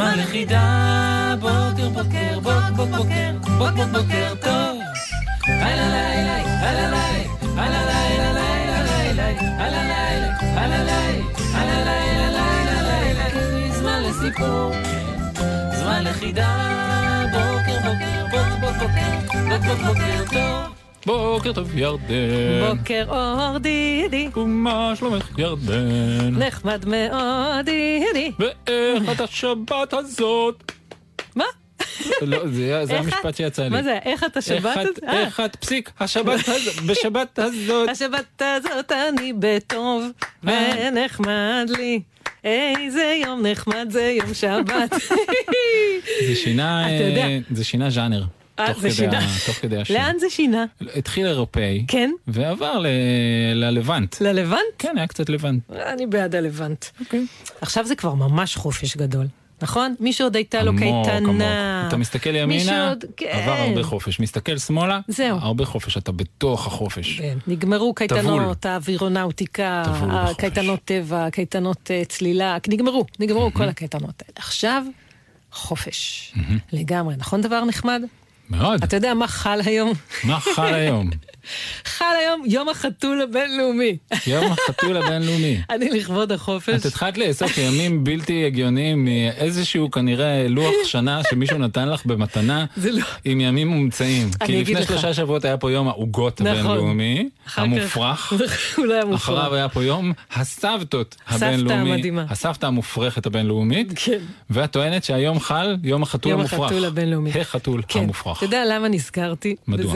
זמן לחידה. בוקר, בוקר, בוק, בוק, בוקר, בוק, בוק, בוקר טוב. הלא לילה, הלא לילה, הלא לילה, לילה, לילה, הלא לילה, הלא לילה, הלא לילה, לילה, לילה. זמן לסיפור. זמן לכידה, בוקר בוקר, בוק בוק בוקר, בוק בוק בוקר טוב. בוקר טוב ירדן, בוקר אור דידי, ומה שלומך ירדן? נחמד מאוד דידי. ואיך את השבת הזאת? מה? לא, זה המשפט שיצא לי. מה זה, איך אתה איך שבת? את- אה, איך את פסיק, השבת הזאת, בשבת הזאת. השבת הזאת אני בטוב, אה. ונחמד לי. איזה יום נחמד זה יום שבת. זה שינה. אה, זה שינה ז'אנר. אה, תוך זה כדי שינה. ה- תוך כדי השיר. לאן זה שינה? התחיל אירופאי, כן? ועבר ללבנט. ללבנט? כן, היה קצת לבנט. אני בעד הלבנט. אוקיי. עכשיו זה כבר ממש חופש גדול, נכון? מי שעוד הייתה לו קייטנה. עמוק. אתה מסתכל מי ימינה, שעוד- כן. עבר הרבה חופש. מסתכל שמאלה, זהו. הרבה חופש. אתה בתוך החופש. כן, נגמרו קייטנות, האווירונאוטיקה. קייטנות טבע, קייטנות אה, צלילה, נגמרו, נגמרו כל הקייטנות האלה. עכשיו, חופש. לגמרי, נכון דבר נחמד? מאוד. אתה יודע מה חל היום? מה חל היום? חל היום יום החתול הבינלאומי. יום החתול הבינלאומי. אני לכבוד החופש. את התחלת לאסוף ימים בלתי הגיוניים מאיזשהו כנראה לוח שנה שמישהו נתן לך במתנה לא... עם ימים מומצאים. כי לפני. שלושה שבועות היה פה יום העוגות נכון. הבינלאומי, המופרך. אולי המופרע. אחריו היה פה יום הסבתות הסבתא הבינלאומי. המדהימה. הסבתא המופרכת הבינלאומית. כן. ואת טוענת שהיום חל יום החתול יום המופרך. החתול הבינלאומי. החתול כן. המופרך. אתה יודע למה נזכרתי מדוע?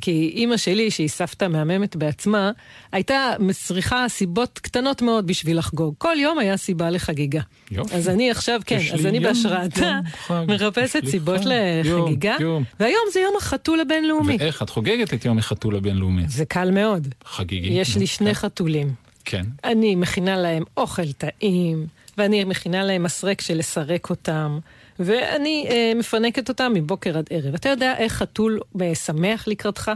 כי אימא שלי, שהיא סבתא מהממת בעצמה, הייתה צריכה סיבות קטנות מאוד בשביל לחגוג. כל יום היה סיבה לחגיגה. יופי. אז אני עכשיו, כן, אז אני בהשראתה מחפשת סיבות לחגיגה, יום. והיום זה יום החתול הבינלאומי. ואיך את חוגגת את יום החתול הבינלאומי? זה קל מאוד. חגיגי. יש לי שני חתולים. כן. אני מכינה להם אוכל טעים, ואני מכינה להם מסרק של לסרק אותם, ואני אה, מפנקת אותם מבוקר עד ערב. אתה יודע איך חתול אה, שמח לקראתך?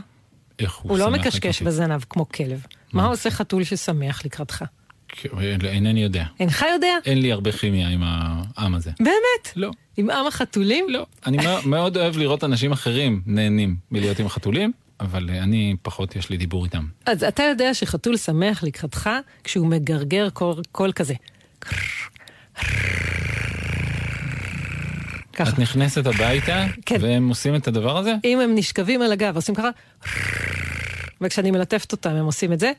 איך הוא הוא לא שמח מקשקש לקראתי? בזנב כמו כלב. מה עושה חתול ששמח לקראתך? כן, אינני יודע. אינך יודע? אין לי הרבה כימיה עם העם הזה. באמת? לא, עם עם החתולים? לא. אני מאוד- אוהב לראות אנשים אחרים נהנים מלהיות עם החתולים, אבל אה, אני פחות יש לי דיבור איתם. אז אתה יודע שחתול שמח לקראתך כשהוא מגרגר קול כזה. ככה. את נכנסת הביתה, כן. והם עושים את הדבר הזה? אם הם נשכבים על הגב, עושים ככה, וכשאני מלטפת אותם הם עושים את זה,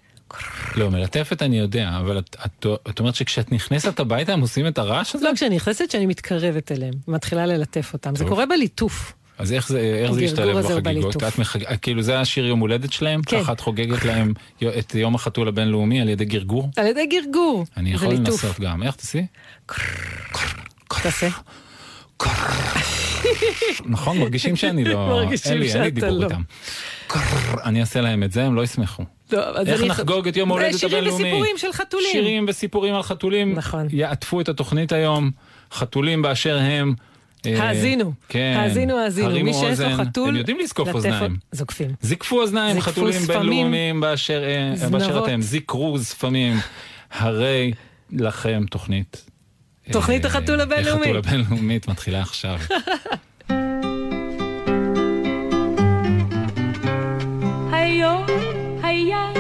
לא, מלטפת אני יודע, אבל את- את את אומרת שכשאת נכנסת הביתה הם עושים את הרעש הזה? לא כשאני נכנסת, שאני מתקרבת אליהם, מתחילה ללטף אותם. זה טוב. קורה בליטוף. אז איך זה איך זה ישתלב בחגיגות? את מחג... כאילו זה השיר יום הולדת שלהם? כן. ככה את חוגגת להם את יום החתול הבינלאומי על ידי גרגור? על ידי גרגור. אני זה יכול. לנסות גם. איך תעשי? תעשה. נכון, מרגישים שאני לא... מרגישים אין לי, אין לי שאתה דיבור לא. איתם. אני אעשה להם את זה, הם לא ישמחו. לא, איך נחגוג את יום ההולדת שירים הבינלאומי? וסיפורים של חתולים. שירים וסיפורים על חתולים. נכון. יעטפו את התוכנית היום, חתולים באשר הם. האזינו. כן. האזינו, האזינו. מי שיש לו. חתול... הם יודעים לזקוף אוזניים. זוקפים. זיקפו אוזניים, חתולים בינלאומיים באשר. אתם. זיקרו זפמים. הרי לכם תוכנית. תוכנית אה, החתול הבינלאומי. החתול הבינלאומית מתחילה עכשיו. היום היה,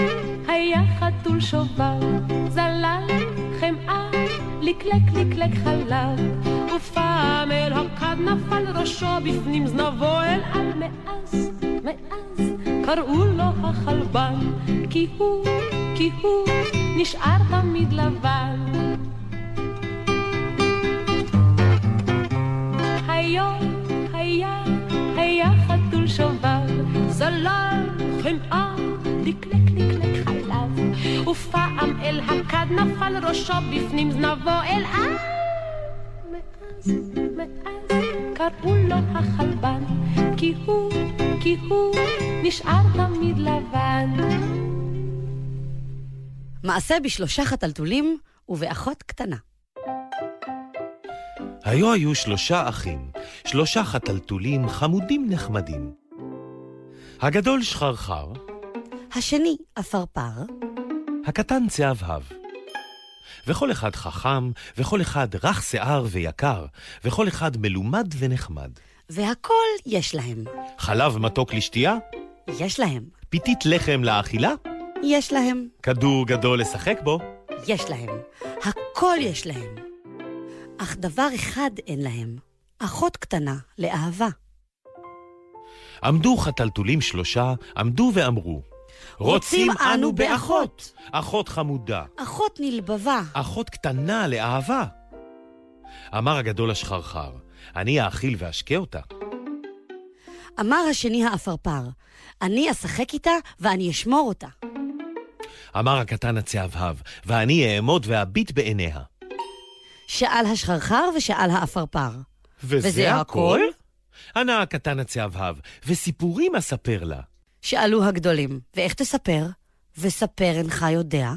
היה חתול שובב, זלל חמאה, לקלק לקלק חלב, ופעם אל הכד נפל ראשו בפנים זנבו אל על מאז, מאז קראו לו החלבן, כי הוא, כי הוא נשאר תמיד לבן. היום היה, היה חתול שובב, זלל חמאה, לקלק לקלק חלב, ופעם אל הכד נפל ראשו בפנים זנבו אל. מאז מאז, מאז קראו לו החלבן, כי הוא, כי הוא נשאר תמיד לבן. מעשה בשלושה חתלתולים ובאחות קטנה. היו היו שלושה אחים, שלושה חתלתולים חמודים נחמדים. הגדול שחרחר, השני עפרפר, הקטן צהבהב. וכל אחד חכם, וכל אחד רך שיער ויקר, וכל אחד מלומד ונחמד. והכל יש להם. חלב מתוק לשתייה, יש להם. פיתית לחם לאכילה, יש להם. כדור גדול לשחק בו. יש להם. הכל יש להם. אך דבר אחד אין להם. אחות קטנה לאהבה. עמדו חתלתולים שלושה, עמדו ואמרו, רוצים אנו באחות. אחות חמודה, אחות נלבבה. אחות קטנה לאהבה. אמר הגדול השחרחר, אני אאכיל ואשקה אותה. אמר השני העפרפר, אני אשחק איתה ואני אשמור אותה. אמר הקטן הצהבהב, ואני אעמוד ואביט בעיניה. שאל השחרחר ושאל העפרפר. וזה, וזה הכל? ענה הקטן הצהבהב, וסיפורים אספר לה. שאלו הגדולים, ואיך תספר? וספר אינך יודע.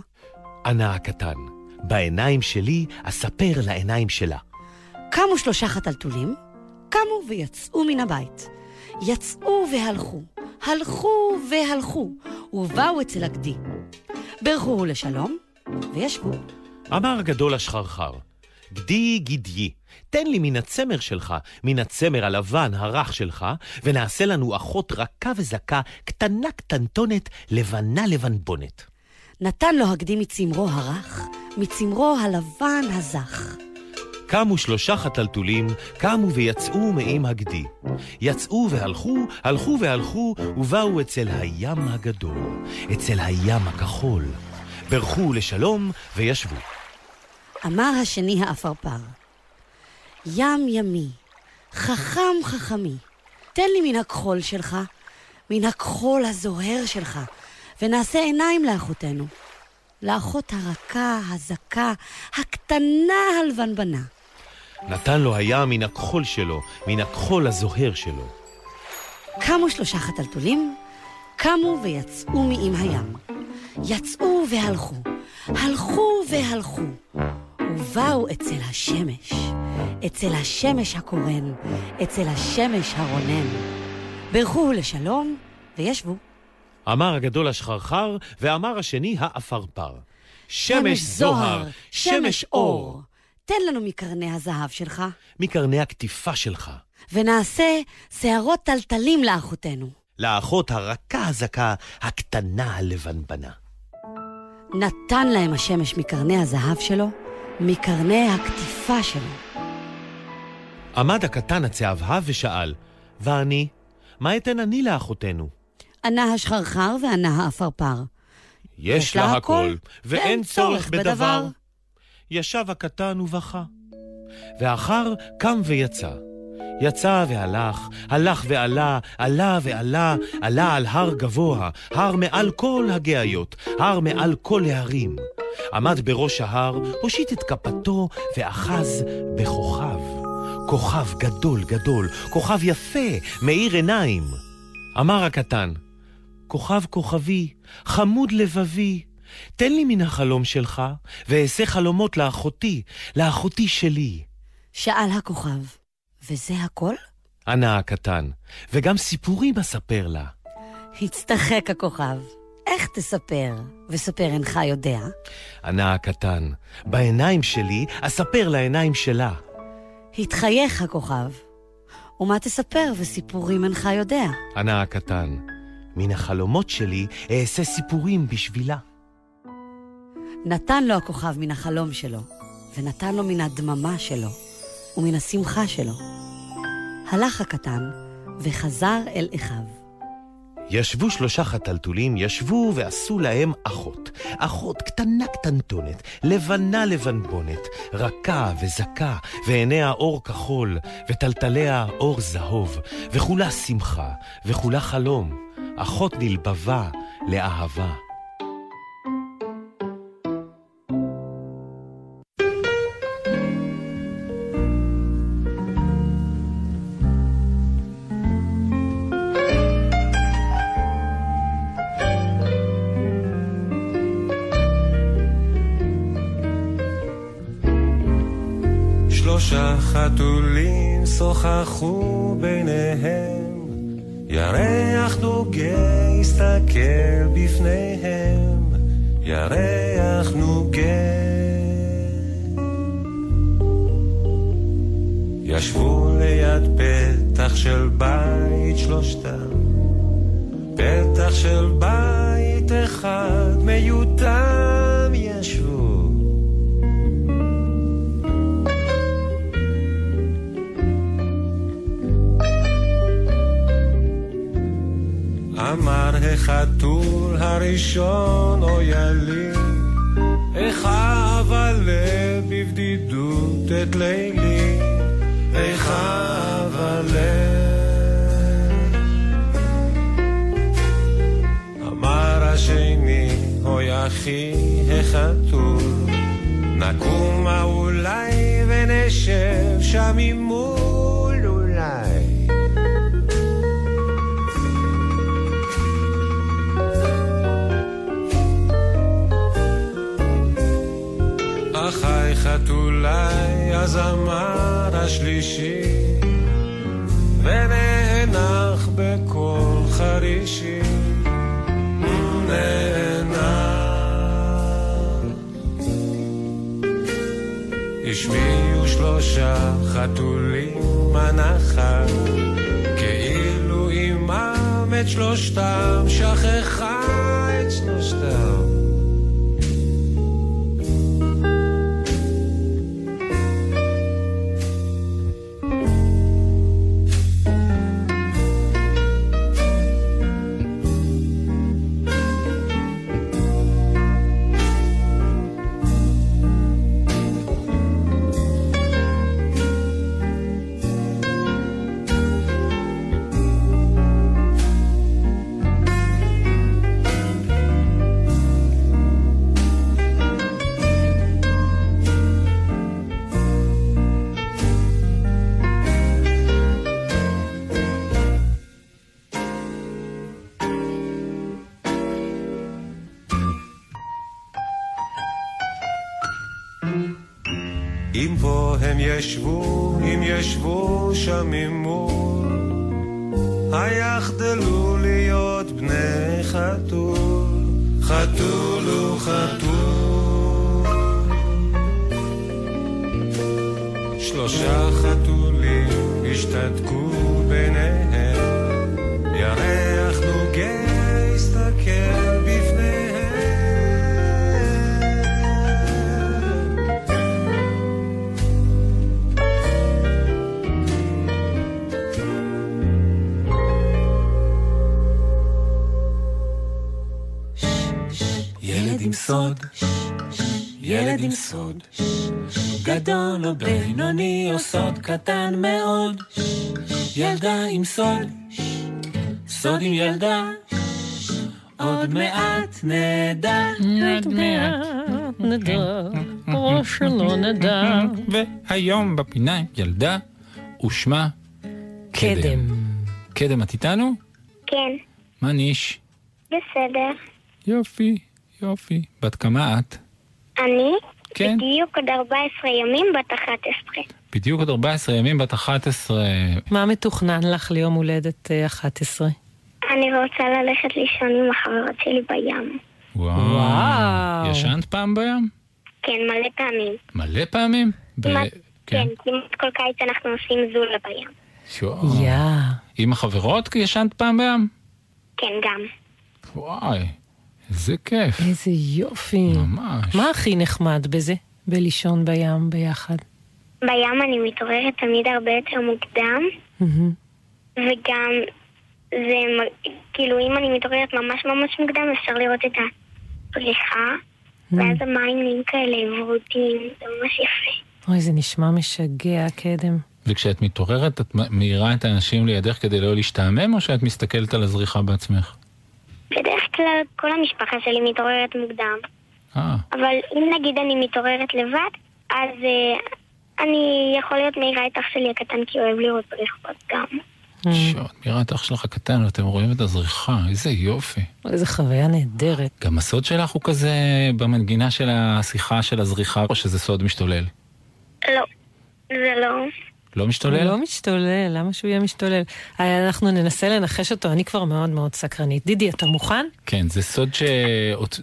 ענה הקטן, בעיניים שלי אספר לעיניים שלה. קמו שלושה חתלתולים, קמו ויצאו מן הבית. יצאו והלכו, הלכו והלכו, ובאו אצל הגדי. ברכו לשלום, וישבו. אמר הגדול השחרחר, גדי גדי, תן לי מן הצמר שלך, מן הצמר הלבן הרך שלך, ונעשה לנו אחות רכה וזכה, קטנה קטנטונת, לבנה לבנבונת. נתן לו הגדי מצמרו הרך, מצמרו הלבן הזך. קמו שלושה חתלתולים, קמו ויצאו מעם הגדי. יצאו והלכו, הלכו והלכו, ובאו אצל הים הגדול, אצל הים הכחול. ברכו לשלום וישבו. אמר השני העפרפר, ים ימי, חכם חכמי, תן לי מן הכחול שלך, מן הכחול הזוהר שלך, ונעשה עיניים לאחותנו. לאחות הרכה, הזכה, הקטנה הלבנבנה. נתן לו הים מן הכחול שלו, מן הכחול הזוהר שלו. קמו שלושה חתלתולים, קמו ויצאו מעם הים. יצאו והלכו, הלכו והלכו, ובאו אצל השמש, אצל השמש הקורן, אצל השמש הרונן. ברכו לשלום וישבו. אמר הגדול השחרחר, ואמר השני העפרפר. שמש זוהר, שמש אור, תן לנו מקרני הזהב שלך, מקרני הקטיפה שלך. ונעשה שערות טלטלים לאחותנו. לאחות הרכה הזכה, הקטנה הלבנבנה. נתן להם השמש מקרני הזהב שלו, מקרני הקטיפה שלו. עמד הקטן הצהבהב ושאל, ואני? מה אתן אני לאחותנו? ענה השחרחר וענה העפרפר. יש לה הכל, ואין צורך בדבר. ישב הקטן ובכה. ואחר קם ויצא. יצא והלך, הלך ועלה, עלה ועלה, עלה על הר גבוה, הר מעל כל הגאיות, הר מעל כל ההרים. עמד בראש ההר, הושיט את כפתו ואחז בכוכב. כוכב גדול גדול, כוכב יפה, מאיר עיניים. אמר הקטן, כוכב כוכבי, חמוד לבבי, תן לי מן החלום שלך, ואעשה חלומות לאחותי, לאחותי שלי. שאל הכוכב, וזה הכל? ענה הקטן, וגם סיפורים אספר לה. הצטחק הכוכב. איך תספר? וספר אינך יודע. ענה הקטן, בעיניים שלי אספר לעיניים שלה. התחייך הכוכב. ומה תספר וסיפורים אינך יודע? ענה הקטן, מן החלומות שלי אעשה סיפורים בשבילה. נתן לו הכוכב מן החלום שלו, ונתן לו מן הדממה שלו, ומן השמחה שלו. הלך הקטן, וחזר אל אחיו. ישבו שלושה חתלתולים, ישבו ועשו להם אחות. אחות קטנה קטנטונת, לבנה לבנבונת, רכה וזכה, ועיניה אור כחול, וטלטליה אור זהוב, וכולה שמחה, וכולה חלום, אחות נלבבה לאהבה. חתולים שוחחו ביניהם, ירח נוגה הסתכל בפניהם, ירח נוגה. ישבו ליד פתח של בית שלושתם, פתח של בית אחד מיותם החתול הראשון, אוי לי, איך אבלה בבדידות את לילי, איך אבלה. אמר השני, אוי אחי החתול, נקומה אולי ונשב שם ממול אמר השלישי, ונאנח בקול חרישי, נאנח. השמיעו שלושה חתולים הנחה, כאילו עמם את שלושתם, שכחה את שלושתם. ישבו, אם ישבו שם ממול, היחדלו להיות בני חתול, חתול הוא חתול. שלושה חתולים השתתקו סוד, ילד עם סוד, גדול או בינוני או סוד קטן מאוד, ילדה עם סוד, סוד עם ילדה, עוד מעט נדע, עוד מעט נדע, או שלא נדע. והיום בפינה ילדה ושמה קדם. קדם. את איתנו? כן, מה ניש? בסדר. יופי, יופי. בת כמה את? אני כן. בדיוק עוד 14 ימים בת 11. בדיוק עוד 14 ימים, בת 11. מה מתוכנן לך ליום הולדת אה, 11? אני רוצה ללכת לישון עם החברות שלי בים. וואו. וואו. ישנת פעם בים? כן, מלא פעמים. מלא פעמים? ב- כמעט, כן. כן, כמעט כל קיץ אנחנו עושים זולה בים. יואו. יא. עם החברות ישנת פעם בים? כן, גם. וואי, איזה כיף. איזה יופי. ממש. מה הכי נחמד בזה? בלישון בים ביחד? בים אני מתעוררת תמיד הרבה יותר מוקדם. וגם זה, כאילו אם אני מתעוררת ממש ממש מוקדם אפשר לראות את הפריחה, ואז המים נהיים כאלה ורודים, זה ממש יפה. אוי, זה נשמע משגע, קדם. וכשאת מתעוררת, את מאירה את האנשים לידך כדי לא להשתעמם, או שאת מסתכלת על הזריחה בעצמך? בדרך כלל כל המשפחה שלי מתעוררת מוקדם, אה, אבל אם נגיד אני מתעוררת לבד, אז אה, אני יכול להיות מעירה את אח שלי הקטן כי הוא אוהב לראות בריחות גם. שעות, מירה את אח שלך הקטן ואתם רואים את הזריחה, איזה יופי. איזה חוויה נהדרת. גם הסוד שלך הוא כזה במנגינה של השיחה של הזריחה, או שזה סוד משתולל? לא, זה לא. לא הוא משתולל? לא משתולל, למה שהוא יהיה משתולל? אה, אנחנו ננסה לנחש אותו, אני כבר מאוד מאוד סקרנית. דידי, אתה מוכן? כן, זה סוד ש...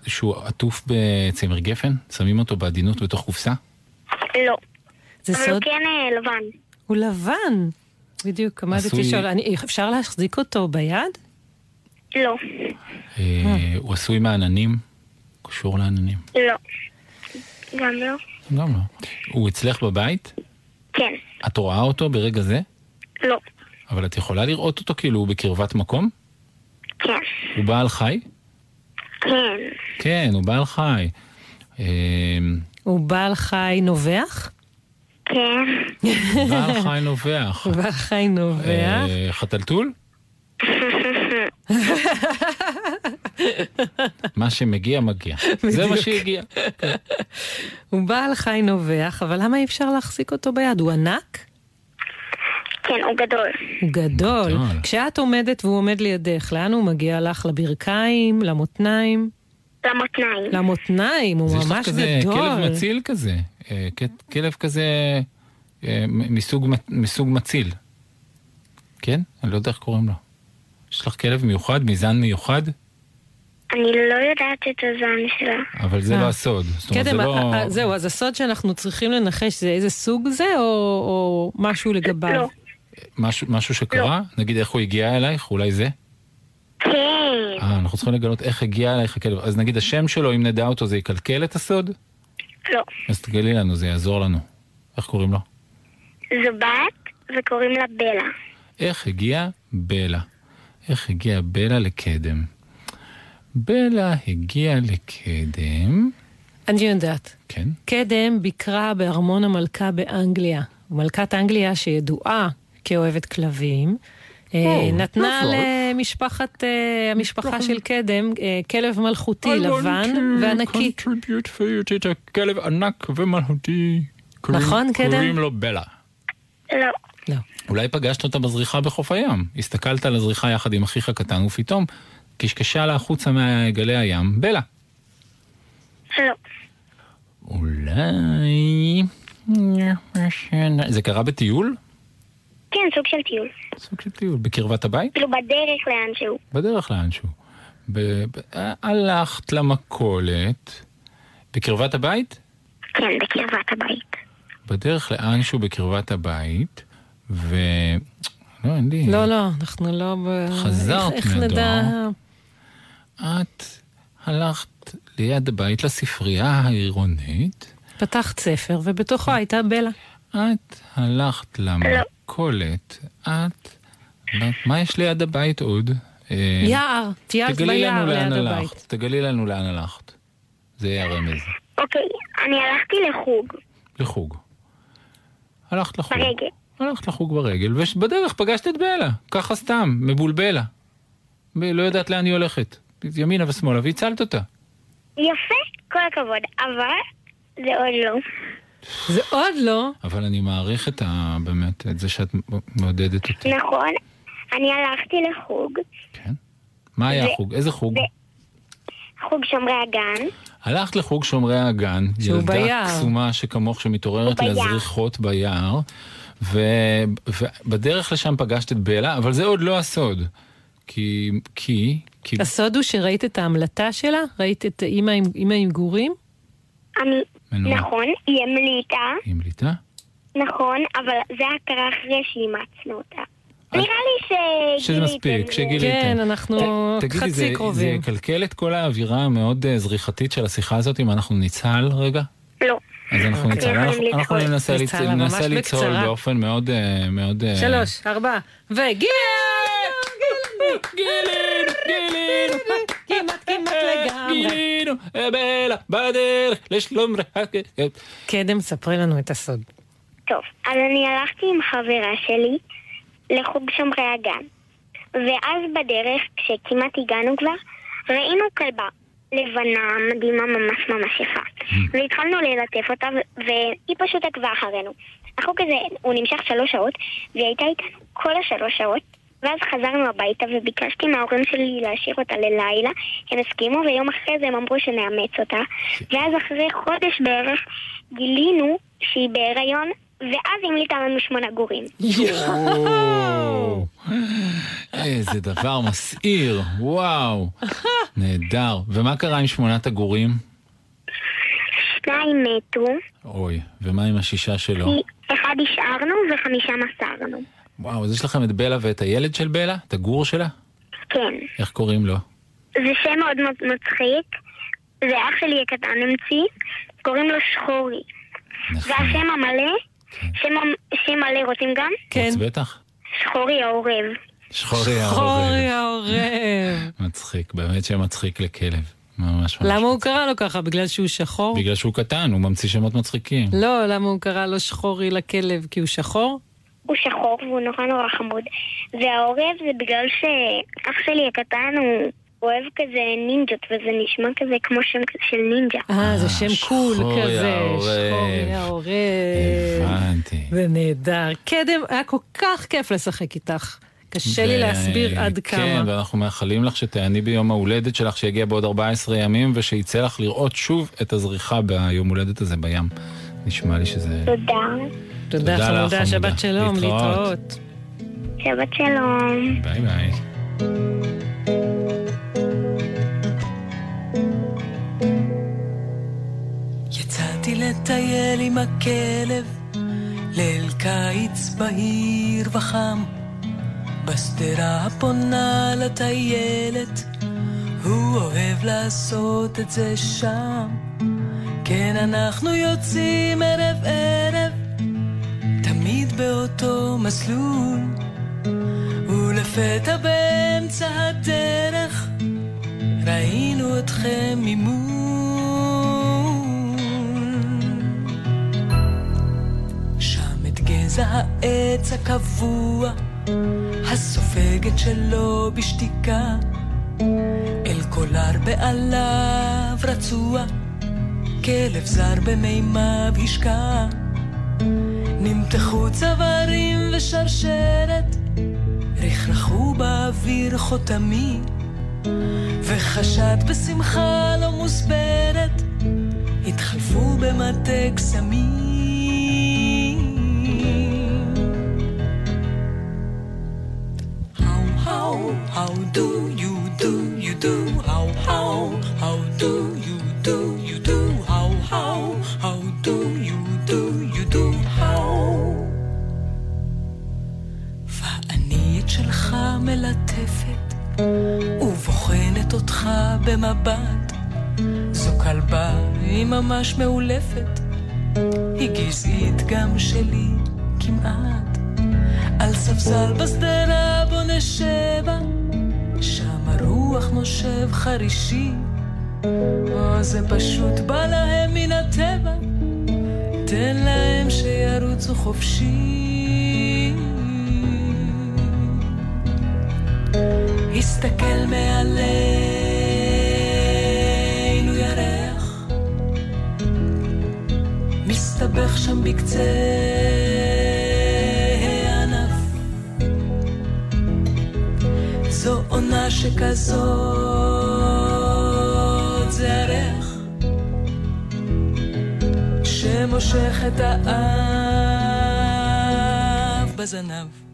שהוא עטוף בצמר גפן? שמים אותו בעדינות בתוך קופסה? לא. זה אבל הוא סוד? כן אה, לבן. הוא לבן. בדיוק, עמדתי עשוי- לשאול, אני- אפשר להחזיק אותו ביד? לא. אה, הוא עשוי מעננים? קשור לעננים? לא. גם לא. גם לא. הוא אצלך בבית? כן. את רואה אותו ברגע זה? לא. אבל את יכולה לראות אותו כאילו הוא בקרבת מקום? כן. הוא בעל חי? כן. כן, הוא בעל חי. אה, הוא בעל חי נובח? כן. בעל חי נובח. הוא בעל חי נובח. אה, חתלתול? מה שמגיע, מגיע. זה מה. שהגיע. הוא בעל חי נובח, אבל למה אי אפשר להחזיק אותו ביד? הוא ענק? כן, הוא גדול. הוא גדול. גדול. כשאת עומדת והוא עומד לידך, לאן הוא מגיע לך? לברכיים? למותניים? למותניים. למותניים, הוא אז יש לך ממש כזה גדול. כלב מציל כזה. אה, כלב כזה אה, מסוג מסוג מציל. כן? אני לא יודע איך קוראים לו. יש לך כלב מיוחד, מזן מיוחד, אני לא יודעת את הזן שלה. אבל זה אה. לא הסוד. קדם, לא... אה, אה, זהו, אז הסוד שאנחנו צריכים לנחש זה איזה סוג זה, או, או משהו לגביו? לא. משהו, משהו שקרה? נגיד איך הוא הגיע אלייך? אולי זה? כן. אה, אנחנו צריכים לגלות איך הגיע אלייך הכלב. אז נגיד השם שלו, אם נדע אותו, זה יקלקל את הסוד? לא. אז תגלי לנו, זה יעזור לנו. איך קוראים לו? זו בת וקוראים לה בלה. איך הגיע בלה? איך הגיע בלה לקדם? בלה הגיעה לקדם, אני יודעת. כן, קדם ביקרה בארמון המלכה באנגליה. מלכת אנגליה שידועה כאוהבת כלבים. אה, או, נתנה נכון. למשפחת, אה, המשפחה של קדם אה, כלב מלכותי לבן וענקי. את הכלב ענק ומלכותי. קוראים- נכון, קדם? קוראים לו בלה. לא. לא. אולי פגשת אותה בזריחה בחוף הים. הסתכלת על הזריחה יחד עם אחיך הקטן, ופתאום קשקשה לה החוצה מגלי הים, בלה. לא. אולי... זה קרה בטיול? כן, סוג של טיול. סוג של טיול. בקרבת הבית? כאילו בדרך לאנשהו. בדרך לאנשהו. ב- ב- הלכת למכולת, בקרבת הבית? כן, בקרבת הבית. בדרך לאנשהו בקרבת הבית, ו... לא, אין לי... לא, לא, אנחנו לא... ב- חזרת איך- איך מהדואר. נדע? את הלכת ליד הבית לספרייה העירונית, פתחת ספר, ובתוכו הייתה בלה. את הלכת למכולת, את... מה יש ליד הבית עוד? אה, יער, טיילת תגלי ביער ליד הבית. תגלי לנו לאן הלכת. זה יהיה הרמז. אוקיי, אני הלכתי לחוג. לחוג. הלכת לחוג. ברגל. הלכת לחוג ברגל, ובדרך פגשת את בלה, ככה סתם, מבולבלה. לא יודעת לאן היא הולכת. ימינה ושמאלה, והצלת אותה. יפה, כל הכבוד. אבל זה עוד לא. זה עוד לא. אבל אני מעריך את ה... באמת, את זה שאת מעודדת אותי. נכון, אני הלכתי לחוג, מה היה זה- החוג? איזה חוג? חוג שומרי הגן. הלכת לחוג שומרי הגן, שהוא ילדה ביער. קסומה שכמוך שמתעוררת. לזריחות ביער, ו- ובדרך לשם פגשת את בלה, אבל זה עוד לא הסוד. כי, כי, כי, הסוד הוא שראית את ההמלטה שלה? ראית את אימא עם- אימא עם גורים? מנוע. נכון, היא המליטה, היא המליטה? נכון, אבל זה היה קרה אחרי שאימצנו אותה. נראה לי שגיליתם. שזה מספיק, שגיליתם. כן, אנחנו תגידי, חצי זה, זה קרובים. יקלקל את כל האווירה המאוד אה, זריחתית של השיחה הזאת אם אנחנו נצהל רגע? לא. אז אנחנו אוקיי. נצהל, אנחנו, יכולים אנחנו. ננסה, לצ... נצהל, ננסה ממש לצהול בקצרה. באופן מאוד, אה, מאוד... אה, שלוש, ארבע, וגיל! גילינו, בלה, בדרך לשלום רק... קדם, ספרי לנו את הסוד. טוב, אז אני הלכתי עם חברה שלי לחוג שומרי הגן. ואז בדרך, כשכמעט הגענו כבר, ראינו כלבה לבנה, מדהימה, ממש ממש יפה. והתחלנו ללטף אותה, והיא פשוט עקבה אחרינו. החוג הזה, הוא נמשך שלוש שעות, והיא הייתה איתנו כל השלוש שעות, ואז חזרנו הביתה וביקשתי מההורים שלי להשאיר אותה ללילה, הם הסכימו, ויום אחרי זה הם אמרו שנאמץ אותה. ואז אחרי חודש בערך גילינו שהיא בהיריון ואז המליטה לנו שמונה גורים. איזה דבר מסעיר, וואו. נהדר. ומה קרה עם שמונת הגורים? שניים מתו, אוי, ומה עם השישה שלו? אחד השארנו וחמישה מסרנו. וואו, אז יש לכם את בלה ואת הילד של בלה? את הגור שלה? כן. איך קוראים לו? זה שם מאוד מצחיק. זה אח שלי הקטן המציא, קוראים לו שחורי. נכון. והשם המלא, שם, שם מלא רוצים גם? כן. אז בטח. שחורי העורב. שחורי העורב. חורי העורב. מצחיק, באמת שם מצחיק לכלב. ממש ממש. למה הוא קרא לו ככה? בגלל שהוא שחור? בגלל שהוא קטן, הוא ממציא שמות מצחיקים. לא, למה הוא קרא לו שחורי לכלב? כי הוא שחור? הוא שחור והוא נורא נורא חמוד. והעורב זה בגלל שאח שלי הקטן הוא אוהב כזה נינג'ות, וזה נשמע כזה כמו שם של נינג'ה. אה, זה שם קול שחורי כזה. העורב. שחורי העורב. הבנתי. זה נהדר. קדם, היה כל כך כיף לשחק איתך. קשה לי ו- להסביר עד כן, כמה. ואנחנו מאחלים לך שתעני ביום ההולדת שלך שיגיע בעוד 14 ימים, ושיצא לך לראות שוב את הזריחה ביום הולדת הזה בים. נשמע לי שזה... תודה. תודה, תודה לך, חמודה. שבת שלום, להתראות. שבת שלום. ביי ביי. יצאתי לטייל עם הכלב, ליל קיץ בהיר וחם, בשדרה הפונה לטיילת, הוא אוהב לעשות את זה שם. כן, אנחנו יוצאים ערב ערב, באותו מסלול, ולפתע באמצע הדרך, ראינו אתכם ממול. שם את גזע העץ הקבוע, הסופגת שלו בשתיקה, אל קולר בעליו רצוע, כלב זר במימיו השקע. נמתחו צווארים ושרשרת, רכרכו באוויר חותמים. וחשד בשמחה לא מוסברת, התחלפו במטה קסמים. How, how, how do you do, you do, how, how, how do you do, אותך במבט. זו כלבה, היא ממש מאולפת, היא גזעית גם שלי, כמעט. על ספסל בשדרה בו נשבה, שם הרוח נושב חרישי. או זה פשוט בא להם מן הטבע, תן להם שירוצו חופשי. הסתכל מעלינו מסתבך שם בקצה הענף. זו עונה שכזאת זה הריח, שמושך את האב בזנב.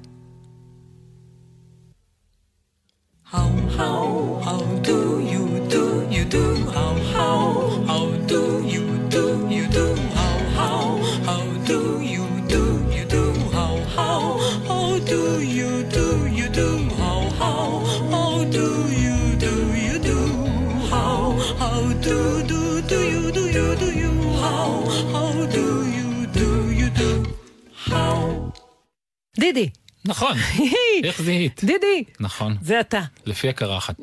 נכון, איך זיהית? דידי. נכון, זה אתה. לפי הקרחת.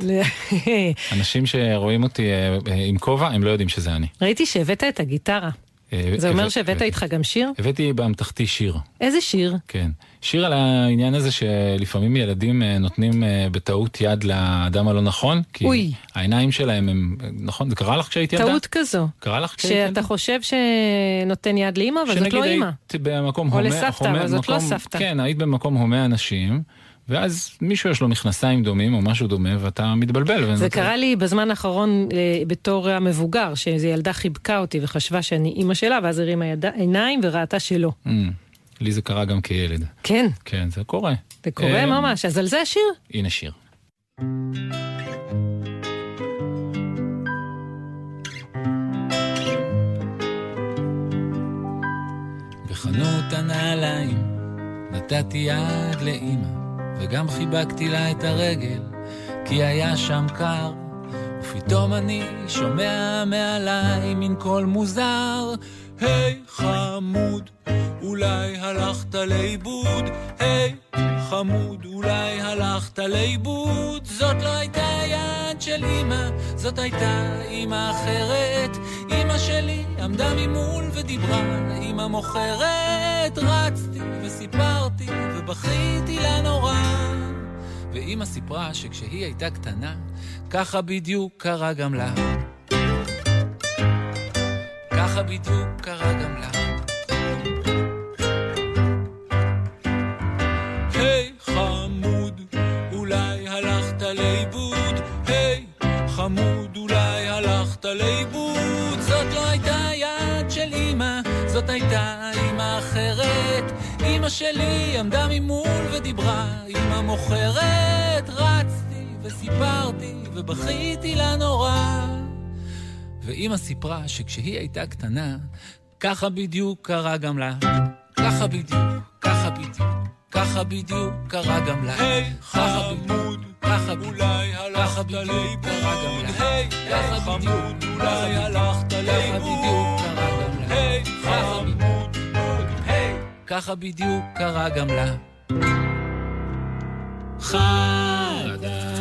אנשים שרואים אותי אה, אה, עם כובע, הם לא יודעים שזה אני. ראיתי שהבאת את הגיטרה. אה, זה אומר הבאת- שהבאת. איתך גם שיר? הבאתי באמתחתי שיר. איזה שיר? כן. שיר על העניין הזה שלפעמים ילדים אה, נותנים אה, בטעות יד לאדם הלא נכון, כי אוי. העיניים שלהם הם, נכון, זה קרה לך כשהיית ילדה? טעות כזו. קרה לך כשהיית ילדה? שאתה חושב שנותן יד לאימא, אבל זאת שנגיד לא אימא. היית במקום או הומה, לסבתא, הומה- אבל זאת לא מקום- סבתא. כן, היית במקום הומה אנשים, ואז מישהו יש לו מכנסיים דומים או משהו דומה, ואתה מתבלבל. זה קרה לי בזמן האחרון אה, בתור המבוגר, שאיזו ילדה חיבקה אותי וחשבה שאני אימא שלה, ואז הרימה עיניים וראתה שלא. לי זה קרה גם כילד. כן. כן, זה קורה. זה קורה אה, ממש, אז על זה השיר. הנה שיר. בחנות הנעליים נתתי יד לאימא, וגם חיבקתי לה את הרגל, כי היה שם קר. ופתאום אני שומע מעליי מין קול מוזר, היי חמוד, אולי הלכת לאיבוד, היי חמוד, אולי הלכת לאיבוד. זאת לא הייתה יד של אמא, זאת הייתה אמא אחרת. אמא שלי עמדה ממול ודיברה עם המוכרת. רצתי וסיפרתי ובכיתי לה נורא. ואמא סיפרה שכשהיא הייתה קטנה, ככה בדיוק קרה גם לה. ככה בדיוק קרה גם לה. היי חמוד, אולי הלכת לאיבוד. היי חמוד, אולי הלכת לאיבוד. זאת לא הייתה יד של אמא, זאת הייתה אמא אחרת. אמא שלי עמדה ממול ודיברה עם המוכרת. רצתי וסיפרתי ובכיתי לה נורא. ואמא סיפרה שכשהיא הייתה קטנה, ככה בדיוק קרה גם לה. ככה בדיוק, ככה בדיוק, ככה בדיוק קרה גם לה. היי חמוד, ככה אולי הלכת לאיבוד. קרה גם לה. היי חמוד, אולי הלכת לאיבוד. קרה גם לה. היי חמוד, היי ככה בדיוק קרה גם לה. חדשות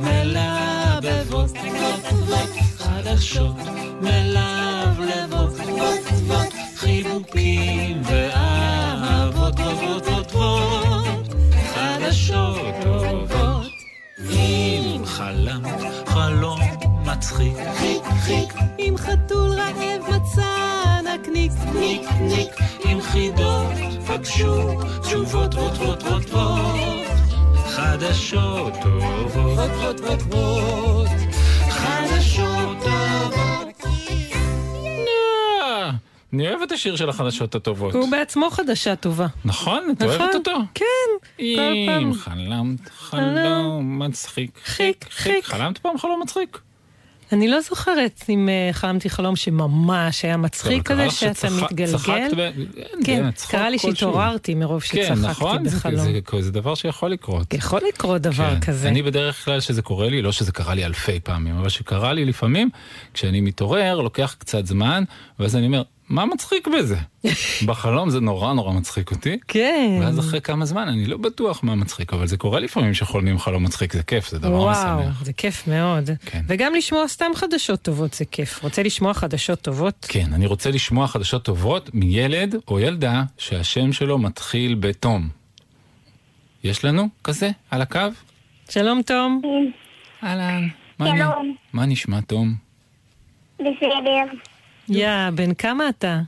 מלבבות, חדשות מלבלבות, חיבוקים ואהבות טובות טובות, חדשות טובות. אם חלמת חלום מצחיק, חיק חיק, אם חתול רעב מצא נקניק, ניק ניק, עם חידות פגשו תשובות רות רות, חדשות טובות רות רות אני אוהב את השיר של החדשות הטובות. הוא בעצמו חדשה טובה. נכון? את אוהבת נכון. אותו? כן, כל אם פעם. חלמת חלום מצחיק, חיק, חיק. חלמת פעם חלום מצחיק? אני לא זוכרת אם אה, חלמתי חלום שממש היה מצחיק כזה, שאתה שצחק- מתגלגל. ב- כן, צחוק קרה לי. שהתעוררתי מרוב כן, שצחקתי נכון, זה- בחלום. זה- זה דבר שיכול לקרות. יכול לקרות דבר כן. כזה. אני בדרך כלל שזה קורה לי, לא שזה קרה לי אלפי פעמים, אבל שקרה לי לפעמים, כשאני מתעורר, לוקח קצת זמן, ואז אני אומר, מה מצחיק בזה? בחלום זה נורא נורא מצחיק אותי. כן. ואז אחרי כמה זמן אני לא בטוח מה מצחיק, אבל זה קורה לפעמים שחולמים חלום מצחיק, זה כיף, זה דבר וואו, משמח. זה כיף מאוד. כן. וגם לשמוע סתם חדשות טובות זה כיף. רוצה לשמוע חדשות טובות? כן, אני רוצה לשמוע חדשות טובות מילד או ילדה שהשם שלו מתחיל בתום. יש לנו כזה על הקו? שלום תום. אהלן. מה אני- שלום. מה נשמע תום? בסדר. יא, בן כמה אתה?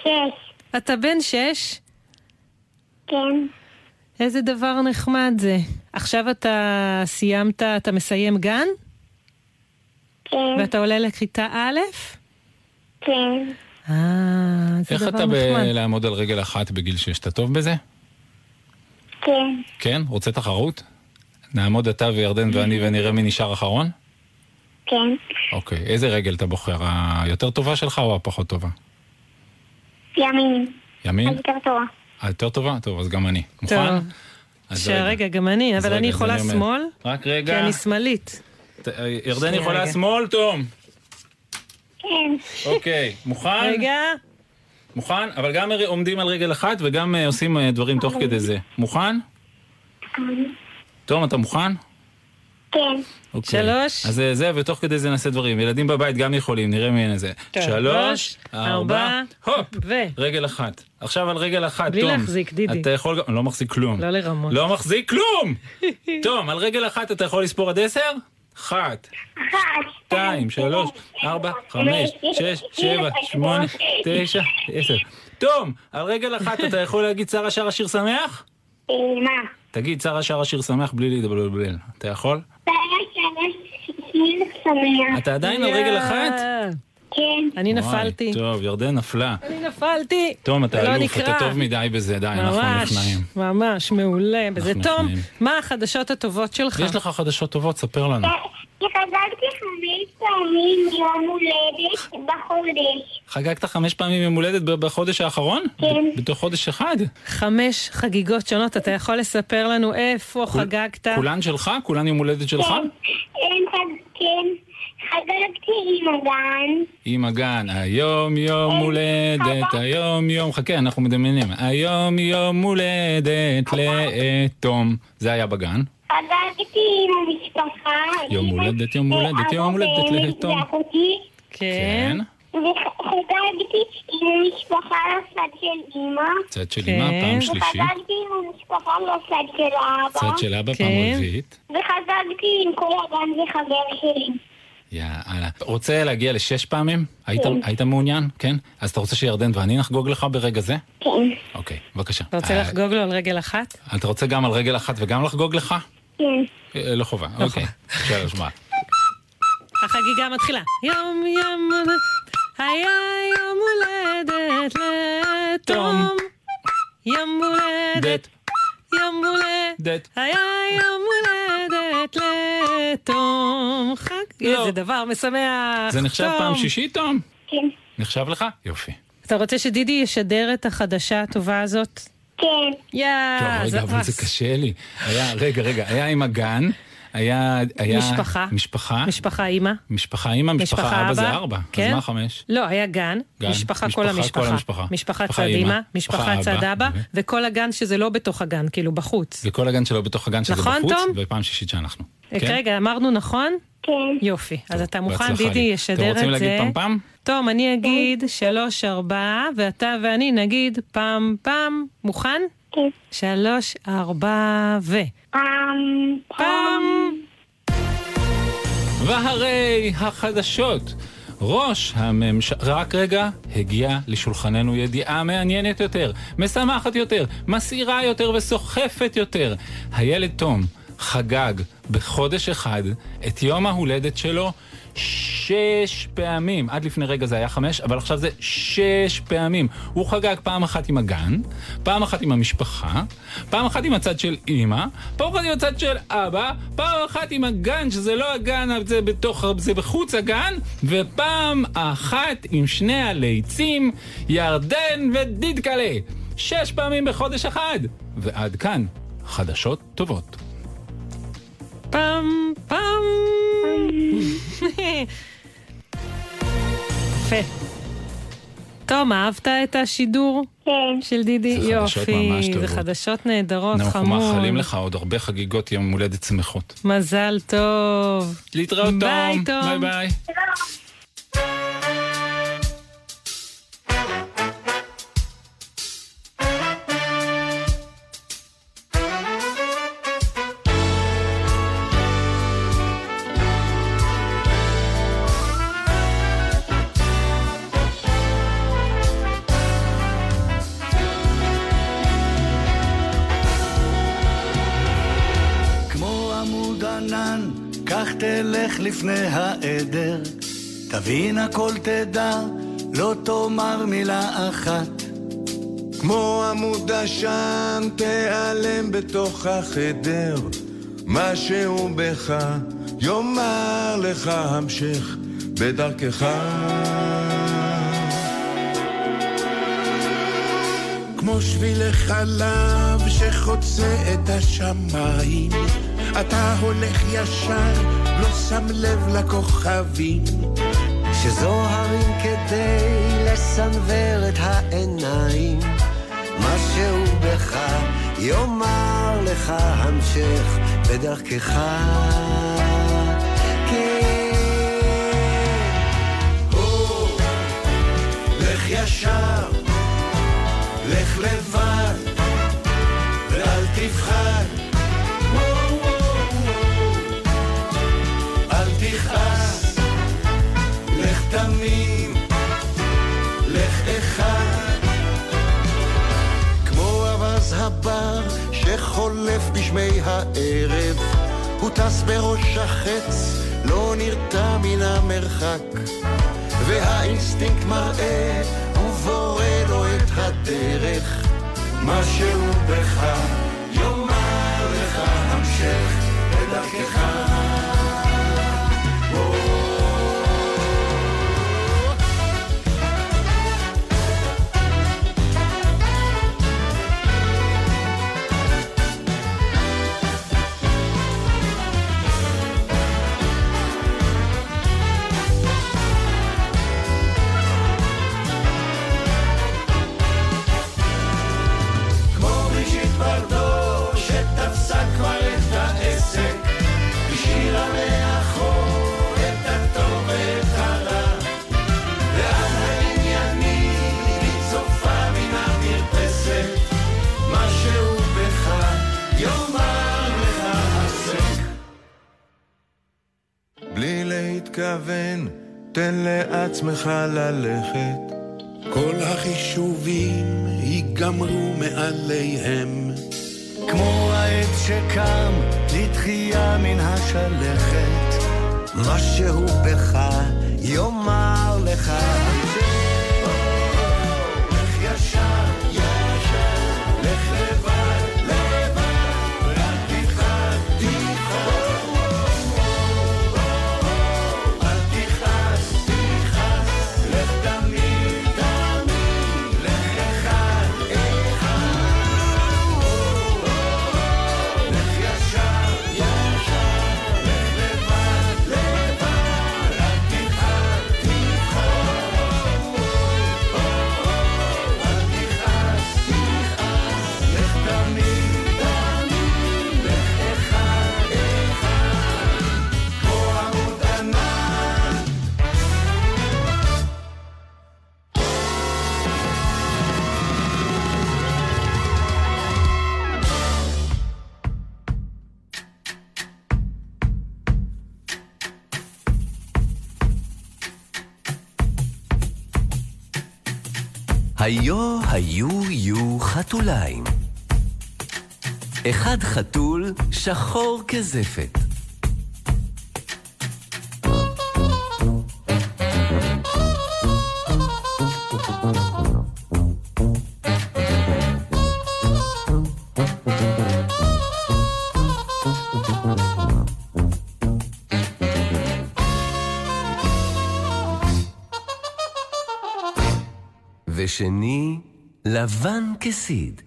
שש. אתה בן שש? כן. איזה דבר נחמד זה. עכשיו אתה סיימת, אתה מסיים גן? כן. ואתה עולה לכיתה א'? כן. אה, זה איך דבר אתה נחמד. בלעמוד על רגל אחת בגיל שש? אתה טוב בזה? כן. כן? רוצה תחרות? נעמוד אתה וירדן ואני ונראה מי נשאר אחרון? כן. אוקיי, איזה רגל אתה בוחר? היותר טובה שלך או הפחות טובה? ימין. ימין? יותר טובה. היותר טובה? טוב, אז גם אני. מוכן? טוב. שרגע, גם אני, אבל רגע, אני יכולה. שמאל, רק כי רגע. אני שמאלית. ת- ירדן יכולה רגע. שמאל, תום. כן. אוקיי, מוכן? רגע, מוכן? אבל גם עומדים על רגל אחת וגם אה, עושים אה, דברים תוך כדי זה. מוכן? תום, אתה מוכן? כן. אוקיי. שלוש. אז אה, זה, ותוך כדי זה נעשה דברים. ילדים בבית גם יכולים, נראה מי אין איזה. טוב, שלוש, ארבע, הופ! ו... רגל אחת. עכשיו על רגל אחת, בלי תום. להחזיק, דידי. אתה יכול גם... לא מחזיק כלום. לא לרמות. לא מחזיק כלום! תום, על רגל אחת אתה יכול לספור עד עשר? אחת, אחת. שתיים, שלוש, ארבע, חמש, שש, שבע, שמונה, תשע, עשר. תום, על רגל אחת אתה יכול להגיד שרה שרה שיר שמח? אה, מה? תגיד שרה שרה שיר שמח בלי להתבלבל. אתה יכול? שמח. אתה עדיין על רגל אחת? כן. אני נפלתי. טוב, ירדן נפלה. אני נפלתי. תום, אתה לא אלוף. אתה טוב מדי בזה, די, אנחנו ממש, נכנעים. ממש, מעולה. בזה תום. מה החדשות הטובות שלך? יש לך חדשות טובות, ספר לנו. כי חזרתי חמש פעמים יום הולדת בחודש. חגגת חמש פעמים יום הולדת בחודש האחרון? כן. בתוך חודש אחד? חמש חגיגות שונות, אתה יכול לספר לנו איפה חגגת? כולן שלך? כולן יום הולדת שלך? כן, חג- כן. חגגתי עם הגן. עם הגן, היום יום הולדת, היום יום, חכה, אנחנו מדמיינים. היום יום הולדת לתום. זה היה בגן. חגגתי עם המשפחה. יום עם הולדת, יום הולדת, אבא יום הולדת ואמי לתום. ואחותי. כן. וחגגתי עם המשפחה לצד של אמא. צד של כן. אמא, פעם שלישית. וחגגתי עם המשפחה לצד של אבא. צד של אבא, פעם כן. רביעית. וחגגתי עם כל הגן וחבר שלי. יאללה. רוצה להגיע לשש פעמים? היית, כן. היית מעוניין? כן? אז אתה רוצה שירדן ואני נחגוג לך ברגע זה? כן. אוקיי, בבקשה. אתה רוצה אה, לחגוג לו על רגל אחת? אתה רוצה גם על רגל אחת וגם לחגוג לך? כן. אה, לא חובה, אוקיי. אפשר לשמוע. החגיגה מתחילה. יום יום היה יום הולדת לתום. יום הולדת, יום הולדת, היה יום הולדת לתום. חג, לא. איזה דבר משמח. זה נחשב. פעם שישית, תום? כן. נחשב לך? יופי. אתה רוצה שדידי ישדר את החדשה הטובה הזאת? כן. יא, טוב, אה, זה רגע, אבל זה. קשה לי. היה, רגע, רגע, היה עם הגן, היה... היה משפחה. משפחה. משפחה אימא. משפחה אימא, משפחה אבא זה ארבע. כן. אז מה חמש? לא, היה גן, גן, משפחה, משפחה, כל כל המשפחה. המשפחה. משפחה משפחה צד אימא, משפחה משפחה צד אבא, ו- וכל הגן שזה לא בתוך הגן, כאילו בחוץ. וכל הגן שלו בתוך הגן שזה נכון, בחוץ, תום? ופעם שישית שאנחנו. אה, רגע, אמרנו נכון? כן. יופי. אז אתה מוכן, דידי, לי. ישדר את זה. אתם רוצים להגיד פעם פעם? טוב, אני אגיד שלוש, ארבע, ואתה ואני נגיד פעם פעם. מוכן? כן. שלוש, ארבע, ו... פעם. פעם. והרי החדשות. ראש הממשלה, רק רגע, הגיעה לשולחננו ידיעה מעניינת יותר, משמחת יותר, מסעירה יותר וסוחפת יותר. הילד תום חגג בחודש אחד את יום ההולדת שלו שש פעמים. עד לפני רגע זה היה חמש, אבל עכשיו זה שש פעמים. הוא חגג פעם אחת עם הגן, פעם אחת עם המשפחה, פעם אחת עם הצד של אימא, פעם אחת עם הצד של אבא, פעם אחת עם הגן, שזה לא הגן, זה בתוך, זה בחוץ הגן, ופעם אחת עם שני הליצים, ירדן ודידקלה. שש פעמים בחודש אחד. ועד כאן, חדשות טובות. פעם פעם. יפה. תום, אהבת את השידור כן. של דידי? זה חדשות יופי, ממש זה טובות. חדשות נהדרות, אנחנו חמוד. מאחלים לך עוד הרבה חגיגות יום הולדת שמחות. מזל טוב. להתראות תום. ביי, תום. ביי ביי. כך תלך לפני העדר. תבין הכל תדע, לא תאמר מילה אחת. כמו עמוד עשן תיעלם בתוך החדר, משהו בך יאמר לך המשך בדרכך. כמו שבילי חלב שחוצה את השמיים, אתה הולך ישר, לא שם לב לכוכבים. שזוהרים כדי לסנוור את העיניים. משהו בך יאמר לך המשך בדרכך. כן. הו, לך ישר, שחולף בשמי הערב, הוא טס בראש החץ, לא נרתע מן המרחק. והאינסטינקט מראה ובורא לו את הדרך. משהו בך יאמר לך המשך בדרכך. לעצמך ללכת. כל החישובים ייגמרו מעליהם. כמו העץ שקם לתחייה מן השלכת, משהו בך יאמר לך היו היו יו חתוליים. אחד חתול שחור כזפת. ושני לבן כסיד.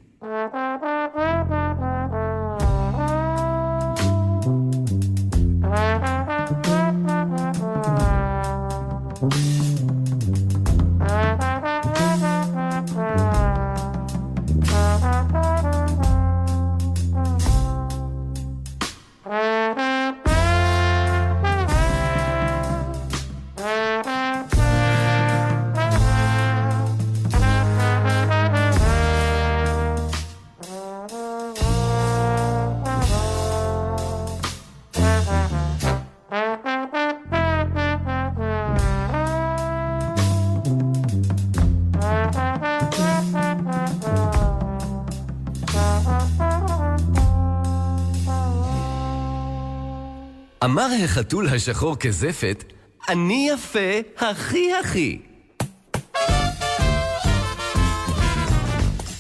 אמר החתול השחור כזפת, אני יפה הכי הכי.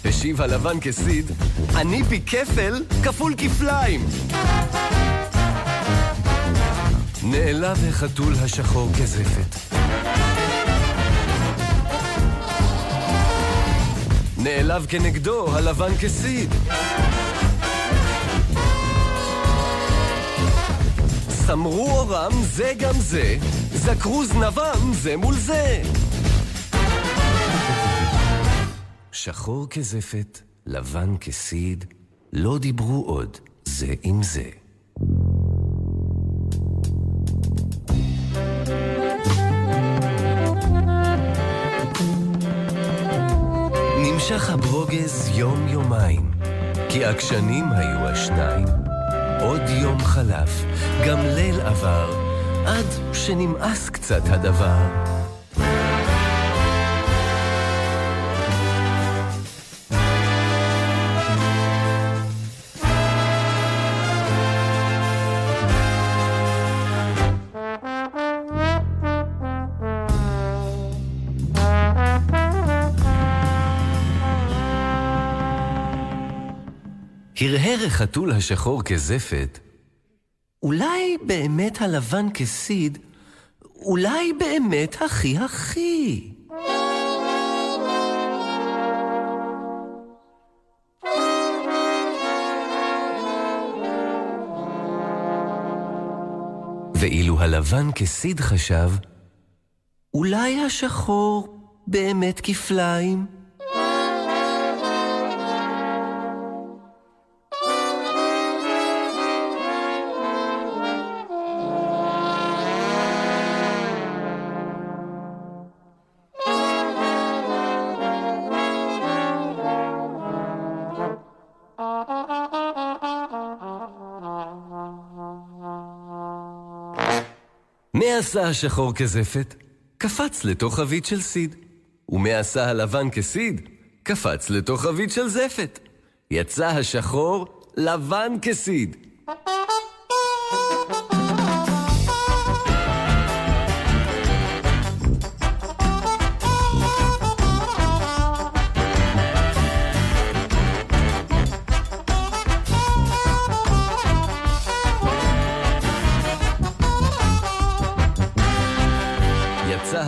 השיב הלבן כסיד, אני פי כפל כפול כפליים. נעלב החתול השחור כזפת. נעלב כנגדו הלבן כסיד. סמרו אורם זה גם זה, זקרו זנבם זה מול זה. שחור כזפת, לבן כסיד, לא דיברו עוד זה עם זה. נמשך הברוגז יום-יומיים, כי עקשנים היו השניים. עוד יום חלף, גם ליל עבר, עד שנמאס קצת הדבר. הרהר החתול השחור כזפת, אולי באמת הלבן כסיד, אולי באמת הכי הכי. ואילו הלבן כסיד חשב, אולי השחור באמת כפליים? מה עשה השחור כזפת? קפץ לתוך חבית של סיד. ומה עשה הלבן כסיד? קפץ לתוך חבית של זפת. יצא השחור לבן כסיד.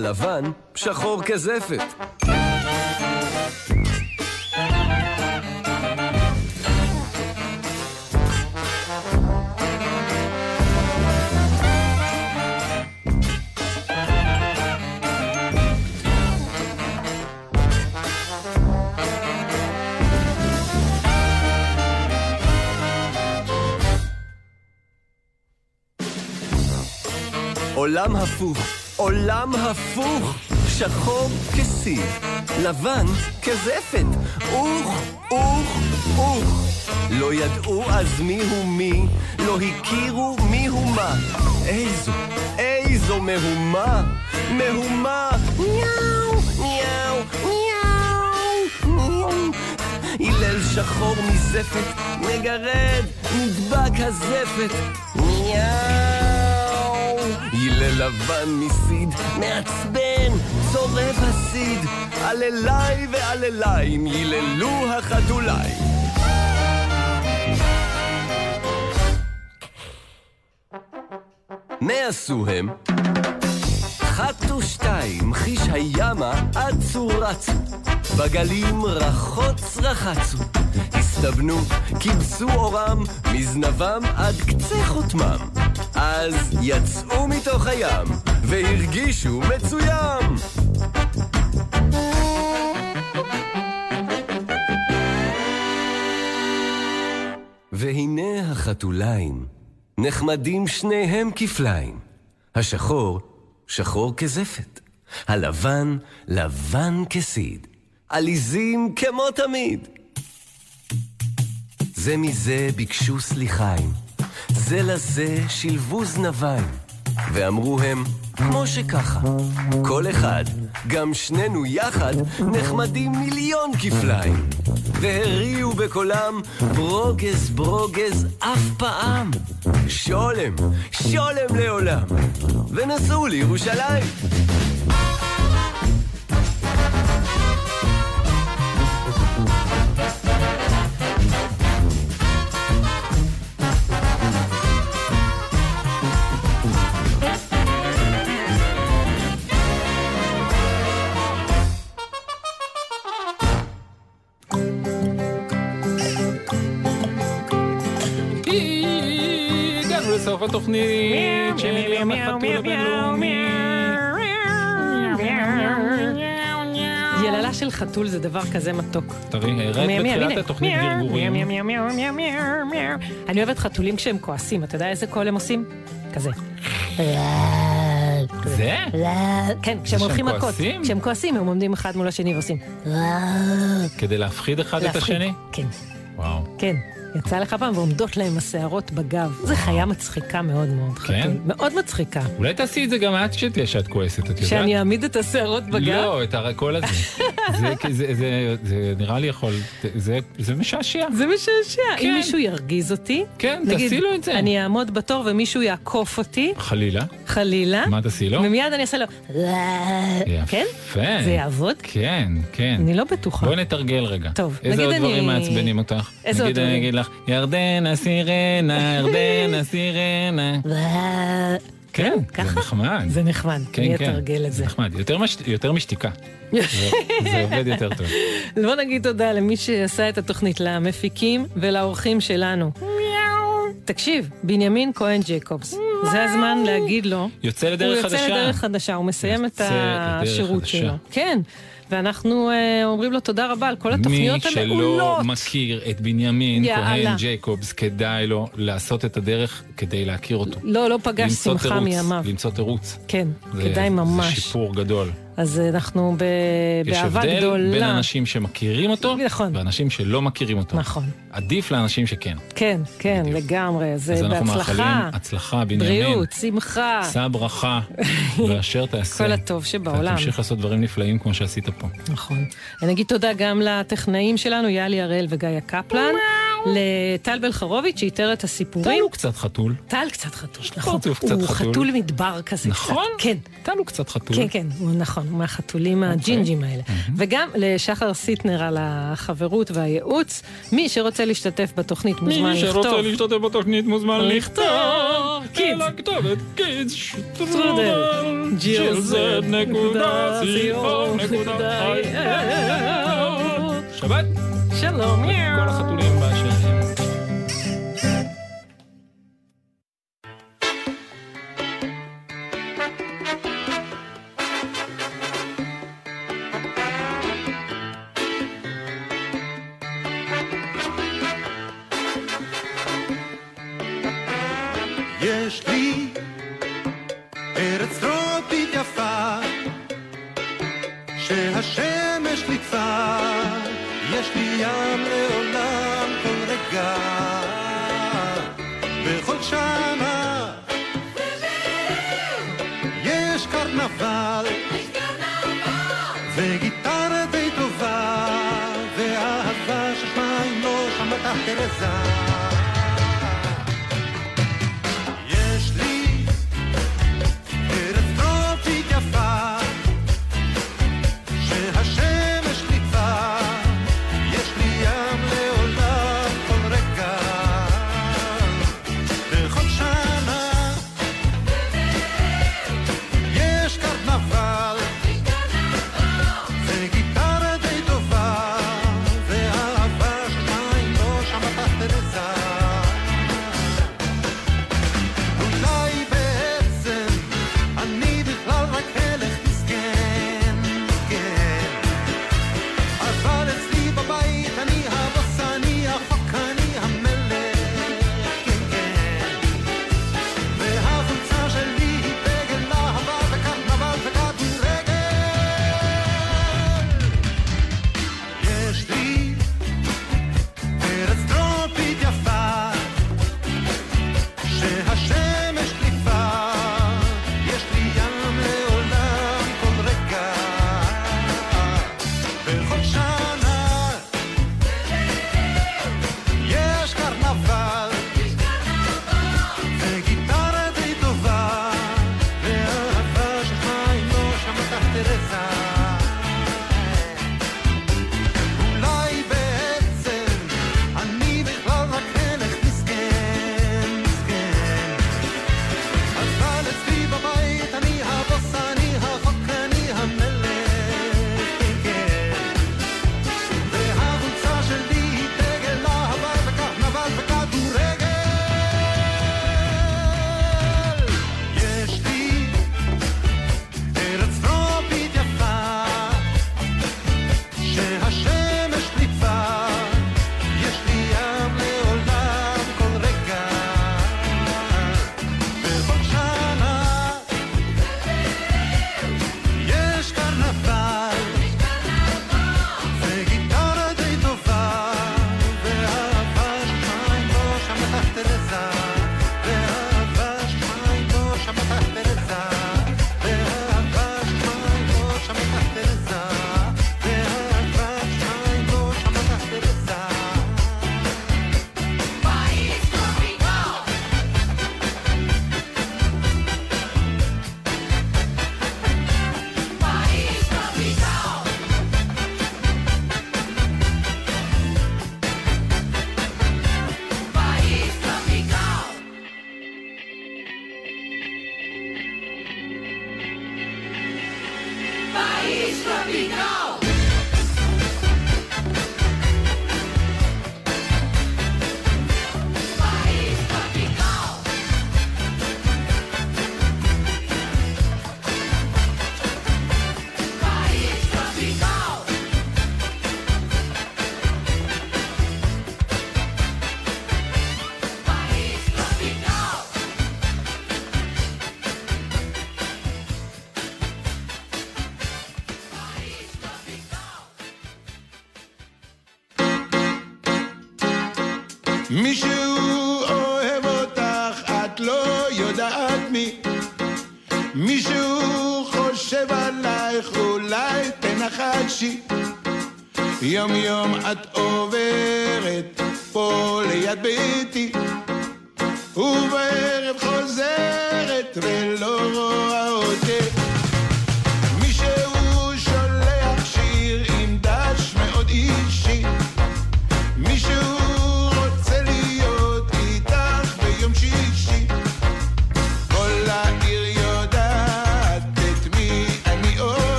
הלבן שחור כזפת. עולם הפוך, עולם הפוך, שחור כסיד, לבן כזפת, אוך, אוך, אוך. לא ידעו אז מי הוא מי, לא הכירו מי הוא מה. איזו, איזו מהומה, מהומה, מיהו, מיהו, מיהו. הלל שחור מזפת, מגרד, נדבק הזפת, מיהו. הלל לבן מסיד, מעצבן, צורב הסיד, עללי ועלליים היללו החתוליים. מה עשו הם? חטו שתיים, חיש הימה אצו רצו, בגלים רחוץ רחצו, הסתבנו, כיבסו אורם, מזנבם עד קצה חותמם. אז יצאו מתוך הים, והרגישו מצוים! והנה החתוליים, נחמדים שניהם כפליים. השחור, שחור כזפת. הלבן, לבן כסיד. עליזים כמו תמיד. זה מזה ביקשו סליחיים. זה לזה שילבו זנביים. ואמרו הם, כמו שככה, כל אחד, גם שנינו יחד, נחמדים מיליון כפליים. והריעו בקולם, ברוגז ברוגז אף פעם. שולם, שולם לעולם. ונסעו לירושלים. לסוף התוכנית של יום החתול הבינלאומי. יללה של חתול זה דבר כזה מתוק. תראי, הראית בתחילת. התוכנית גרגורים. אני אוהבת חתולים כשהם כועסים, אתה יודע איזה קול הם עושים? כזה. זה? כן, כשהם שהם הולכים מכות. כועסים? כשהם כועסים, הם עומדים אחד מול השני ועושים. כדי להפחיד אחד את. השני? כן, וואו. כן. יצא לך פעם ועומדות להם השערות בגב. זו חיה מצחיקה מאוד מאוד. כן? מאוד מצחיקה. אולי תעשי את זה גם את שתהיה שאת כועסת, את יודעת? שאני אעמיד את השערות בגב? לא, את הקול הזה. זה- זה- זה- זה נראה לי יכול... זה- זה משעשע. זה משעשע. כן. אם מישהו ירגיז אותי, כן, נגיד, תעשי לו את זה. אני אעמוד בתור ומישהו יעקוף אותי, חלילה. חלילה, מה תעשי לו? ומיד אני אעשה לו... כן? יפה. זה יעבוד? כן, כן. אני לא בטוחה. בואי נתרגל רגע. טוב, איזה נגיד עוד אני- דברים מעצבנים אותך? איזה עוד דברים? לך, ירדנה סירנה, ירדנה סירנה. כן, זה נחמד. זה נחמד, כן, אני כן. אתרגל את זה. זה נחמד, יותר מש- יותר משתיקה. זה עובד יותר טוב. בוא נגיד תודה למי שעשה את התוכנית, למפיקים ולאורחים שלנו. תקשיב, בנימין כהן ג'קובס, זה הזמן להגיד לו. יוצא לדרך הוא יוצא חדשה. לדרך חדשה, הוא מסיים את השירות חדשה. שלו. כן, ואנחנו אה, אומרים לו תודה רבה על כל התוכניות מי המעולות. שלא מכיר את בנימין. כהן ג'ייקובס, כדאי לו לעשות את הדרך כדי להכיר אותו. לא, לא פגש שמחה תירוץ, מימיו. למצוא תירוץ. כן, זה- כדאי זה ממש. שיפור גדול. אז אנחנו ב- יש באהבה הבדל גדולה. בין אנשים שמכירים אותו, נכון. ואנשים שלא מכירים אותו. נכון. עדיף לאנשים שכן. כן, כן, לגמרי. זה אז אנחנו בהצלחה. מאחלים הצלחה, בנימין. בריאות, שמחה. שא ברכה, ואשר תעשה. כל הטוב שבעולם. ותמשיך לעשות דברים נפלאים כמו שעשית פה. נכון. אני אגיד תודה גם לטכנאים שלנו, יאלי הראל וגיא קפלן, לטל בלחרוביץ' שאיתר את הסיפורים. טל הוא קצת חתול. טל קצת חתול, נכון. פרצוף קצת הוא חתול. חתול מדבר כזה נכון? קצת. כן. טל הוא קצת חתול. כן, כן, הוא נכון, הוא מהחתולים אוקיי. הג'ינג'ים האלה. וגם לשחר סיטנר על החברות והייעוץ. מי שרוצה להשתתף בתוכנית מוזמן מי לכתוב. שרוצה להשתתף בתוכנית מוזמן לכתוב. קידס. אל הכתובת קידס טרודל. שטרודל ג'ילזד נקודה סיור נקודה. שבת שלום. כל החתולים באשר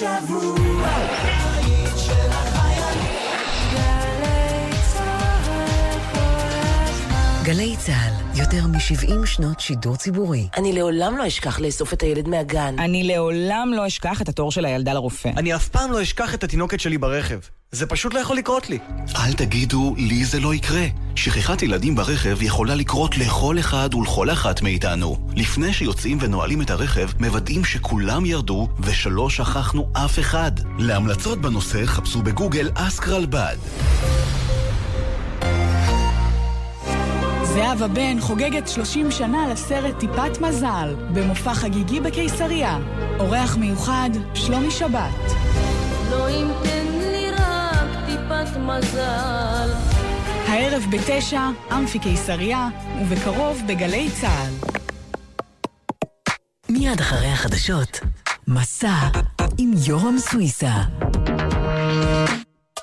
Deja vu. יותר מ-70 שנות שידור ציבורי. אני לעולם לא אשכח לאסוף את הילד מהגן. אני לעולם לא אשכח את התור של הילדה לרופא. אני אף פעם לא אשכח את התינוקת שלי ברכב. זה פשוט לא יכול לקרות לי. אל תגידו, לי זה לא יקרה. שכחת ילדים ברכב יכולה לקרות לכל אחד ולכל אחת מאיתנו. לפני שיוצאים ונועלים את הרכב, מוודאים שכולם ירדו ושלא שכחנו אף אחד. להמלצות בנושא חפשו בגוגל אסק רלב"ד. זהבה בן חוגגת 30 שנה לסרט טיפת מזל, במופע חגיגי בקיסריה. אורח מיוחד, שלומי שבת. לא אם תן לי רק טיפת מזל. הערב בתשע, אמפי קיסריה, ובקרוב בגלי צה"ל. מיד אחרי החדשות, מסע עם יורם סוויסה.